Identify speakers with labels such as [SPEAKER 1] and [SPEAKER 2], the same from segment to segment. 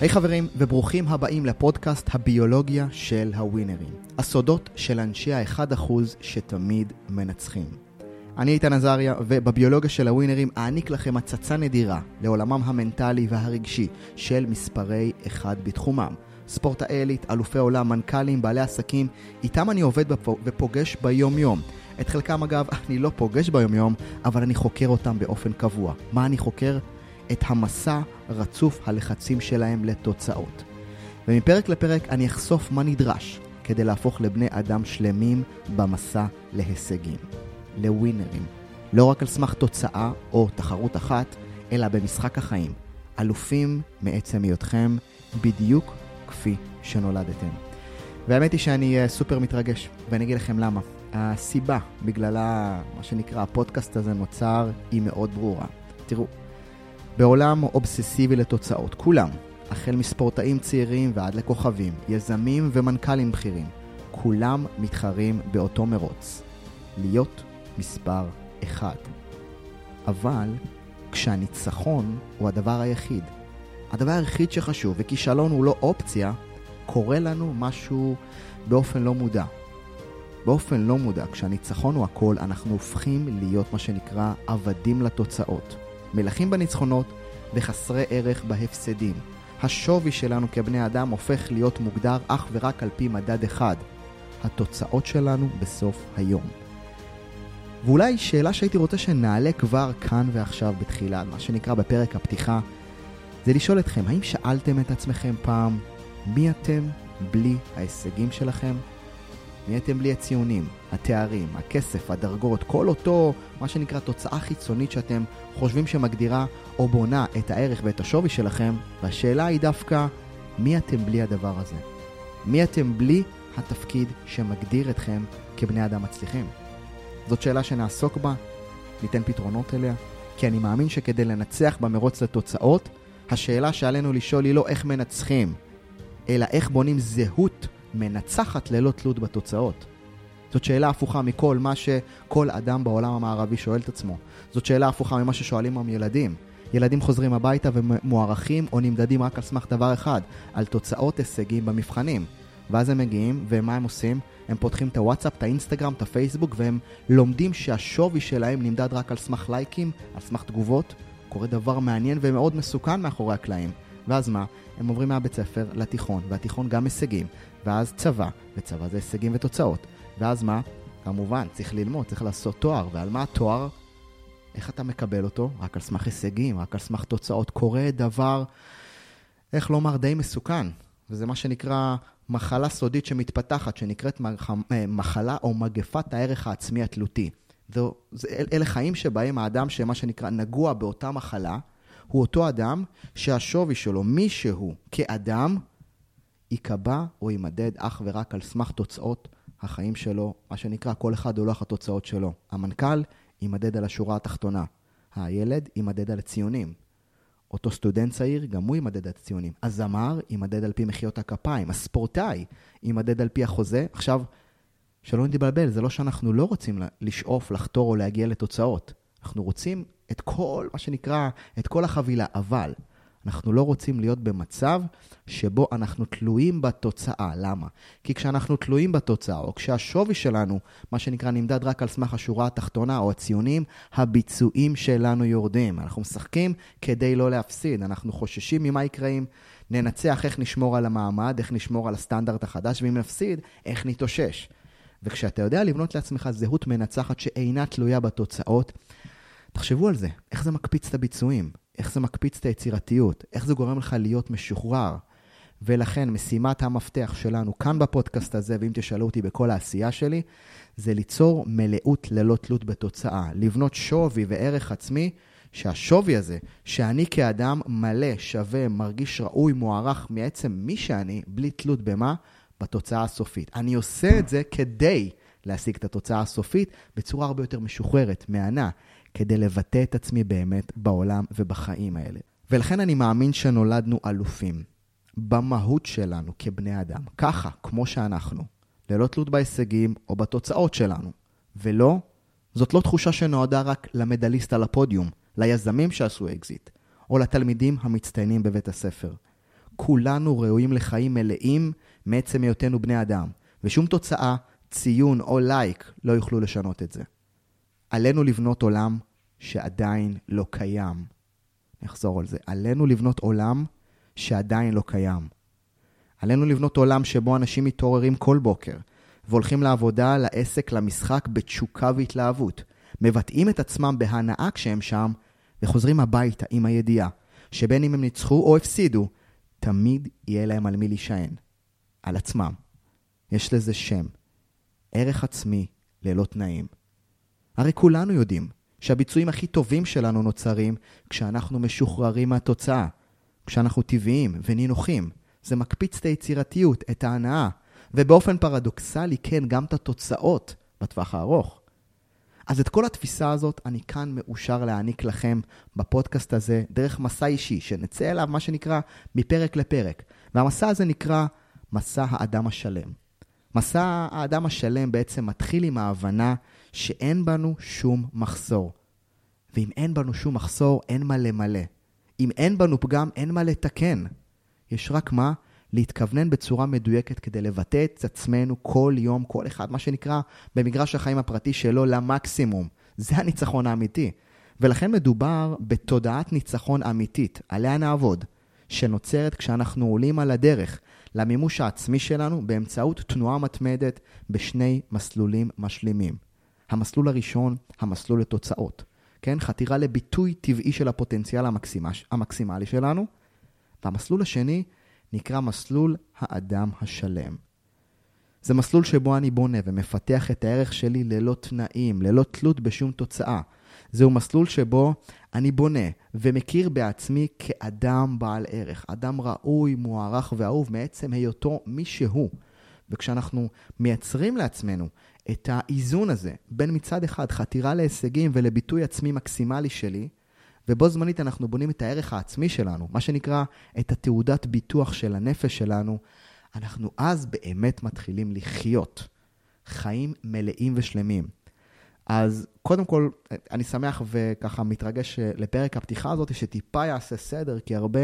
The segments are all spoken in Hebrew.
[SPEAKER 1] היי hey חברים, וברוכים הבאים לפודקאסט הביולוגיה של הווינרים. הסודות של אנשי ה-1% שתמיד מנצחים. אני איתן עזריה, ובביולוגיה של הווינרים אעניק לכם הצצה נדירה לעולמם המנטלי והרגשי של מספרי אחד בתחומם. ספורטאי עילית, אלופי עולם, מנכ"לים, בעלי עסקים, איתם אני עובד ופוגש ביום-יום. את חלקם אגב אני לא פוגש ביום-יום, אבל אני חוקר אותם באופן קבוע. מה אני חוקר? את המסע רצוף הלחצים שלהם לתוצאות. ומפרק לפרק אני אחשוף מה נדרש כדי להפוך לבני אדם שלמים במסע להישגים, לווינרים. לא רק על סמך תוצאה או תחרות אחת, אלא במשחק החיים. אלופים מעצם היותכם בדיוק כפי שנולדתם. והאמת היא שאני סופר מתרגש, ואני אגיד לכם למה. הסיבה בגללה, מה שנקרא, הפודקאסט הזה נוצר, היא מאוד ברורה. תראו, בעולם אובססיבי לתוצאות, כולם, החל מספורטאים צעירים ועד לכוכבים, יזמים ומנכ"לים בכירים, כולם מתחרים באותו מרוץ, להיות מספר אחד. אבל כשהניצחון הוא הדבר היחיד, הדבר היחיד שחשוב וכישלון הוא לא אופציה, קורה לנו משהו באופן לא מודע. באופן לא מודע, כשהניצחון הוא הכל, אנחנו הופכים להיות מה שנקרא עבדים לתוצאות. מלכים בניצחונות וחסרי ערך בהפסדים. השווי שלנו כבני אדם הופך להיות מוגדר אך ורק על פי מדד אחד, התוצאות שלנו בסוף היום. ואולי שאלה שהייתי רוצה שנעלה כבר כאן ועכשיו בתחילה, מה שנקרא בפרק הפתיחה, זה לשאול אתכם, האם שאלתם את עצמכם פעם, מי אתם בלי ההישגים שלכם? נהייתם בלי הציונים, התארים, הכסף, הדרגות, כל אותו, מה שנקרא תוצאה חיצונית שאתם חושבים שמגדירה או בונה את הערך ואת השווי שלכם, והשאלה היא דווקא, מי אתם בלי הדבר הזה? מי אתם בלי התפקיד שמגדיר אתכם כבני אדם מצליחים? זאת שאלה שנעסוק בה, ניתן פתרונות אליה, כי אני מאמין שכדי לנצח במרוץ לתוצאות, השאלה שעלינו לשאול היא לא איך מנצחים, אלא איך בונים זהות מנצחת ללא תלות בתוצאות? זאת שאלה הפוכה מכל מה שכל אדם בעולם המערבי שואל את עצמו. זאת שאלה הפוכה ממה ששואלים היום ילדים. ילדים חוזרים הביתה ומוערכים או נמדדים רק על סמך דבר אחד, על תוצאות הישגים במבחנים. ואז הם מגיעים, ומה הם עושים? הם פותחים את הוואטסאפ, את האינסטגרם, את הפייסבוק, והם לומדים שהשווי שלהם נמדד רק על סמך לייקים, על סמך תגובות. קורה דבר מעניין ומאוד מסוכן מאחורי הקלעים. ואז מה? הם עוברים מהבית ספר לתיכון, והתיכון גם הישגים, ואז צבא, וצבא זה הישגים ותוצאות. ואז מה? כמובן, צריך ללמוד, צריך לעשות תואר, ועל מה התואר? איך אתה מקבל אותו? רק על סמך הישגים, רק על סמך תוצאות. קורה דבר, איך לומר, די מסוכן, וזה מה שנקרא מחלה סודית שמתפתחת, שנקראת אה, מחלה או מגפת הערך העצמי התלותי. זו, זה, אלה חיים שבהם האדם שמה שנקרא נגוע באותה מחלה, הוא אותו אדם שהשווי שלו, מי שהוא כאדם, ייקבע או יימדד אך ורק על סמך תוצאות החיים שלו, מה שנקרא, כל אחד הולך התוצאות שלו. המנכ"ל יימדד על השורה התחתונה. הילד יימדד על הציונים. אותו סטודנט צעיר, גם הוא יימדד על הציונים. הזמר יימדד על פי מחיאות הכפיים. הספורטאי יימדד על פי החוזה. עכשיו, שלא נתבלבל, זה לא שאנחנו לא רוצים לשאוף, לחתור או להגיע לתוצאות. אנחנו רוצים את כל, מה שנקרא, את כל החבילה, אבל אנחנו לא רוצים להיות במצב שבו אנחנו תלויים בתוצאה. למה? כי כשאנחנו תלויים בתוצאה, או כשהשווי שלנו, מה שנקרא, נמדד רק על סמך השורה התחתונה או הציונים, הביצועים שלנו יורדים. אנחנו משחקים כדי לא להפסיד. אנחנו חוששים ממה יקרה אם ננצח, איך נשמור על המעמד, איך נשמור על הסטנדרט החדש, ואם נפסיד, איך נתאושש. וכשאתה יודע לבנות לעצמך זהות מנצחת שאינה תלויה בתוצאות, תחשבו על זה, איך זה מקפיץ את הביצועים, איך זה מקפיץ את היצירתיות, איך זה גורם לך להיות משוחרר. ולכן משימת המפתח שלנו כאן בפודקאסט הזה, ואם תשאלו אותי בכל העשייה שלי, זה ליצור מלאות ללא תלות בתוצאה, לבנות שווי וערך עצמי, שהשווי הזה, שאני כאדם מלא, שווה, מרגיש ראוי, מוערך מעצם מי שאני, בלי תלות במה, בתוצאה הסופית. אני עושה את זה כדי להשיג את התוצאה הסופית בצורה הרבה יותר משוחררת, מהנה, כדי לבטא את עצמי באמת בעולם ובחיים האלה. ולכן אני מאמין שנולדנו אלופים. במהות שלנו כבני אדם, ככה, כמו שאנחנו, ללא תלות בהישגים או בתוצאות שלנו. ולא, זאת לא תחושה שנועדה רק למדליסט על הפודיום, ליזמים שעשו אקזיט, או לתלמידים המצטיינים בבית הספר. כולנו ראויים לחיים מלאים מעצם היותנו בני אדם, ושום תוצאה, ציון או לייק לא יוכלו לשנות את זה. עלינו לבנות עולם שעדיין לא קיים. אני אחזור על זה. עלינו לבנות עולם שעדיין לא קיים. עלינו לבנות עולם שבו אנשים מתעוררים כל בוקר והולכים לעבודה, לעסק, למשחק בתשוקה והתלהבות, מבטאים את עצמם בהנאה כשהם שם, וחוזרים הביתה עם הידיעה שבין אם הם ניצחו או הפסידו, תמיד יהיה להם על מי להישען. על עצמם. יש לזה שם. ערך עצמי ללא תנאים. הרי כולנו יודעים שהביצועים הכי טובים שלנו נוצרים כשאנחנו משוחררים מהתוצאה, כשאנחנו טבעיים ונינוחים. זה מקפיץ את היצירתיות, את ההנאה, ובאופן פרדוקסלי, כן, גם את התוצאות בטווח הארוך. אז את כל התפיסה הזאת אני כאן מאושר להעניק לכם בפודקאסט הזה, דרך מסע אישי, שנצא אליו, מה שנקרא, מפרק לפרק. והמסע הזה נקרא מסע האדם השלם. מסע האדם השלם בעצם מתחיל עם ההבנה שאין בנו שום מחסור. ואם אין בנו שום מחסור, אין מה למלא. אם אין בנו פגם, אין מה לתקן. יש רק מה? להתכוונן בצורה מדויקת כדי לבטא את עצמנו כל יום, כל אחד, מה שנקרא במגרש החיים הפרטי שלו למקסימום. זה הניצחון האמיתי. ולכן מדובר בתודעת ניצחון אמיתית, עליה נעבוד, שנוצרת כשאנחנו עולים על הדרך למימוש העצמי שלנו באמצעות תנועה מתמדת בשני מסלולים משלימים. המסלול הראשון, המסלול לתוצאות. כן? חתירה לביטוי טבעי של הפוטנציאל המקסימה, המקסימלי שלנו. והמסלול השני נקרא מסלול האדם השלם. זה מסלול שבו אני בונה ומפתח את הערך שלי ללא תנאים, ללא תלות בשום תוצאה. זהו מסלול שבו אני בונה ומכיר בעצמי כאדם בעל ערך, אדם ראוי, מוערך ואהוב מעצם היותו מי שהוא. וכשאנחנו מייצרים לעצמנו את האיזון הזה בין מצד אחד חתירה להישגים ולביטוי עצמי מקסימלי שלי, ובו זמנית אנחנו בונים את הערך העצמי שלנו, מה שנקרא את התעודת ביטוח של הנפש שלנו, אנחנו אז באמת מתחילים לחיות חיים מלאים ושלמים. אז קודם כל, אני שמח וככה מתרגש לפרק הפתיחה הזאת, שטיפה יעשה סדר, כי הרבה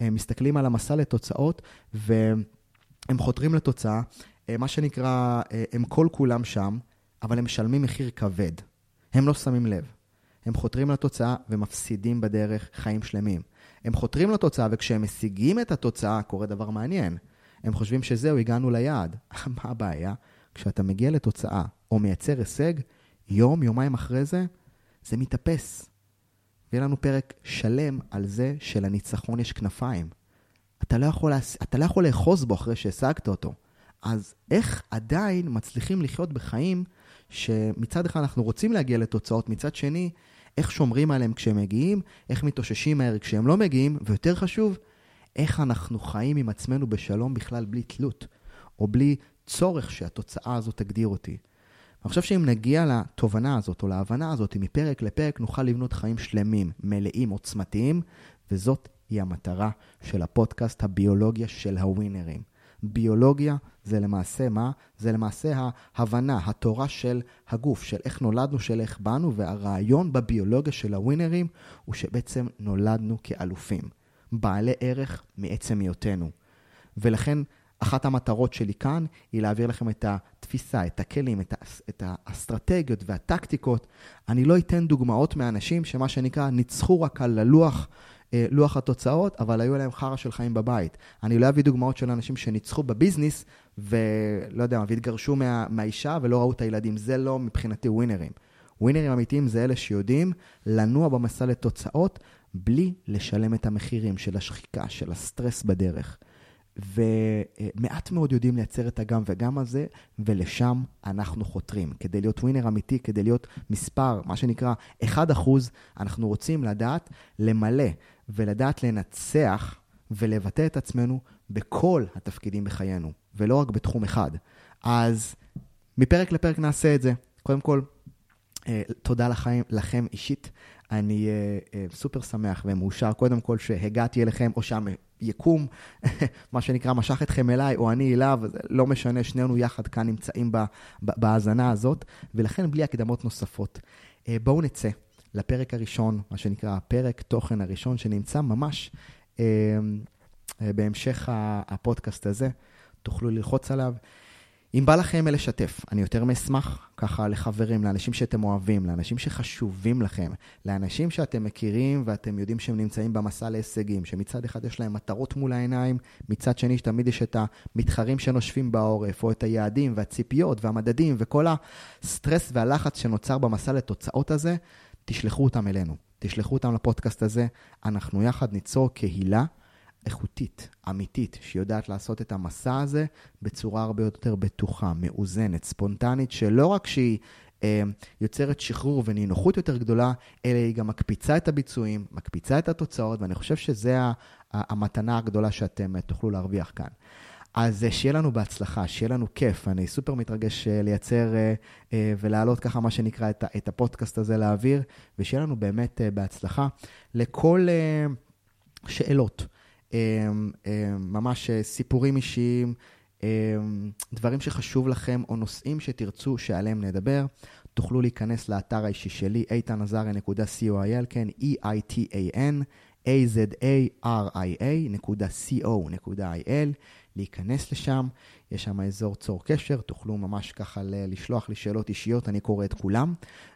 [SPEAKER 1] אה, מסתכלים על המסע לתוצאות, והם חותרים לתוצאה, אה, מה שנקרא, אה, הם כל כולם שם, אבל הם משלמים מחיר כבד. הם לא שמים לב. הם חותרים לתוצאה ומפסידים בדרך חיים שלמים. הם חותרים לתוצאה, וכשהם משיגים את התוצאה, קורה דבר מעניין. הם חושבים שזהו, הגענו ליעד. מה הבעיה? כשאתה מגיע לתוצאה או מייצר הישג, יום, יומיים אחרי זה, זה מתאפס. ויהיה לנו פרק שלם על זה שלניצחון יש כנפיים. אתה לא, יכול. אתה לא בו אחרי שהשגת אותו. אז איך עדיין מצליחים לחיות בחיים שמצד אחד אנחנו רוצים להגיע לתוצאות, מצד שני, איך שומרים עליהם כשהם מגיעים, איך מתאוששים מהר כשהם לא מגיעים, ויותר חשוב, איך אנחנו חיים עם עצמנו בשלום בכלל בלי תלות, או בלי צורך שהתוצאה הזאת תגדיר אותי. אני חושב שאם נגיע לתובנה הזאת, או להבנה הזאת, מפרק לפרק נוכל לבנות חיים שלמים, מלאים, עוצמתיים, וזאת היא המטרה של הפודקאסט הביולוגיה של הווינרים. ביולוגיה זה למעשה מה? זה למעשה ההבנה, התורה של הגוף, של איך נולדנו, של איך באנו, והרעיון בביולוגיה של הווינרים הוא שבעצם נולדנו כאלופים, בעלי ערך מעצם היותנו. ולכן אחת המטרות שלי כאן היא להעביר לכם את התפיסה, את הכלים, את, הס, את האסטרטגיות והטקטיקות. אני לא אתן דוגמאות מאנשים שמה שנקרא ניצחו רק על הלוח לוח התוצאות, אבל היו להם חרא של חיים בבית. אני לא אביא דוגמאות של אנשים שניצחו בביזנס, ולא יודע, והתגרשו מה, מהאישה ולא ראו את הילדים. זה לא מבחינתי ווינרים. ווינרים אמיתיים זה אלה שיודעים לנוע במסע לתוצאות בלי לשלם את המחירים של השחיקה, של הסטרס בדרך. ומעט מאוד יודעים לייצר את הגם וגם הזה, ולשם אנחנו חותרים. כדי להיות ווינר אמיתי, כדי להיות מספר, מה שנקרא 1%, אנחנו רוצים לדעת למלא ולדעת לנצח ולבטא את עצמנו בכל התפקידים בחיינו, ולא רק בתחום אחד. אז מפרק לפרק נעשה את זה. קודם כל, אה, תודה לכם, לכם אישית. אני uh, uh, סופר שמח ומאושר, קודם כל שהגעתי אליכם, או שהיקום, מה שנקרא, משך אתכם אליי, או אני אליו, לא משנה, שנינו יחד כאן נמצאים בהאזנה הזאת, ולכן בלי הקדמות נוספות. Uh, בואו נצא לפרק הראשון, מה שנקרא הפרק תוכן הראשון, שנמצא ממש uh, בהמשך הפודקאסט הזה, תוכלו ללחוץ עליו. אם בא לכם לשתף, אני יותר מאשמח ככה לחברים, לאנשים שאתם אוהבים, לאנשים שחשובים לכם, לאנשים שאתם מכירים ואתם יודעים שהם נמצאים במסע להישגים, שמצד אחד יש להם מטרות מול העיניים, מצד שני שתמיד יש את המתחרים שנושפים בעורף, או את היעדים והציפיות והמדדים וכל הסטרס והלחץ שנוצר במסע לתוצאות הזה, תשלחו אותם אלינו. תשלחו אותם לפודקאסט הזה, אנחנו יחד ניצור קהילה איכותית, אמיתית, שיודעת לעשות את המסע הזה בצורה הרבה יותר בטוחה, מאוזנת, ספונטנית, שלא רק שהיא אה, יוצרת שחרור ונינוחות יותר גדולה, אלא היא גם מקפיצה את הביצועים, מקפיצה את התוצאות, ואני חושב שזו המתנה הגדולה שאתם אה, תוכלו להרוויח כאן. אז אה, שיהיה לנו בהצלחה, שיהיה לנו כיף. אני סופר מתרגש אה, לייצר ולהעלות ככה, מה שנקרא, את הפודקאסט הזה לאוויר, ושיהיה לנו באמת בהצלחה. לכל שאלות, ממש אה, סיפורים אישיים, דברים שחשוב לכם, או נושאים שתרצו שעליהם נדבר, תוכלו להיכנס לאתר האישי שלי, איתנעזריה.coil, כן, E-I-T-A-N, A-Z-A-R-I-A.co.il, להיכנס לשם. יש שם אזור צור קשר, תוכלו ממש ככה לשלוח לי שאלות אישיות, אני קורא את כולם.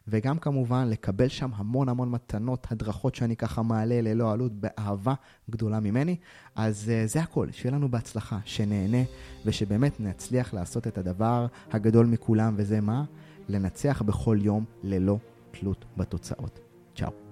[SPEAKER 1] וגם כמובן לקבל שם המון המון מתנות, הדרכות שאני ככה מעלה ללא עלות, באהבה גדולה ממני. אז uh, זה הכל, שיהיה לנו בהצלחה, שנהנה, ושבאמת נצליח לעשות את הדבר הגדול מכולם, וזה מה? לנצח בכל יום ללא תלות בתוצאות. צ'או.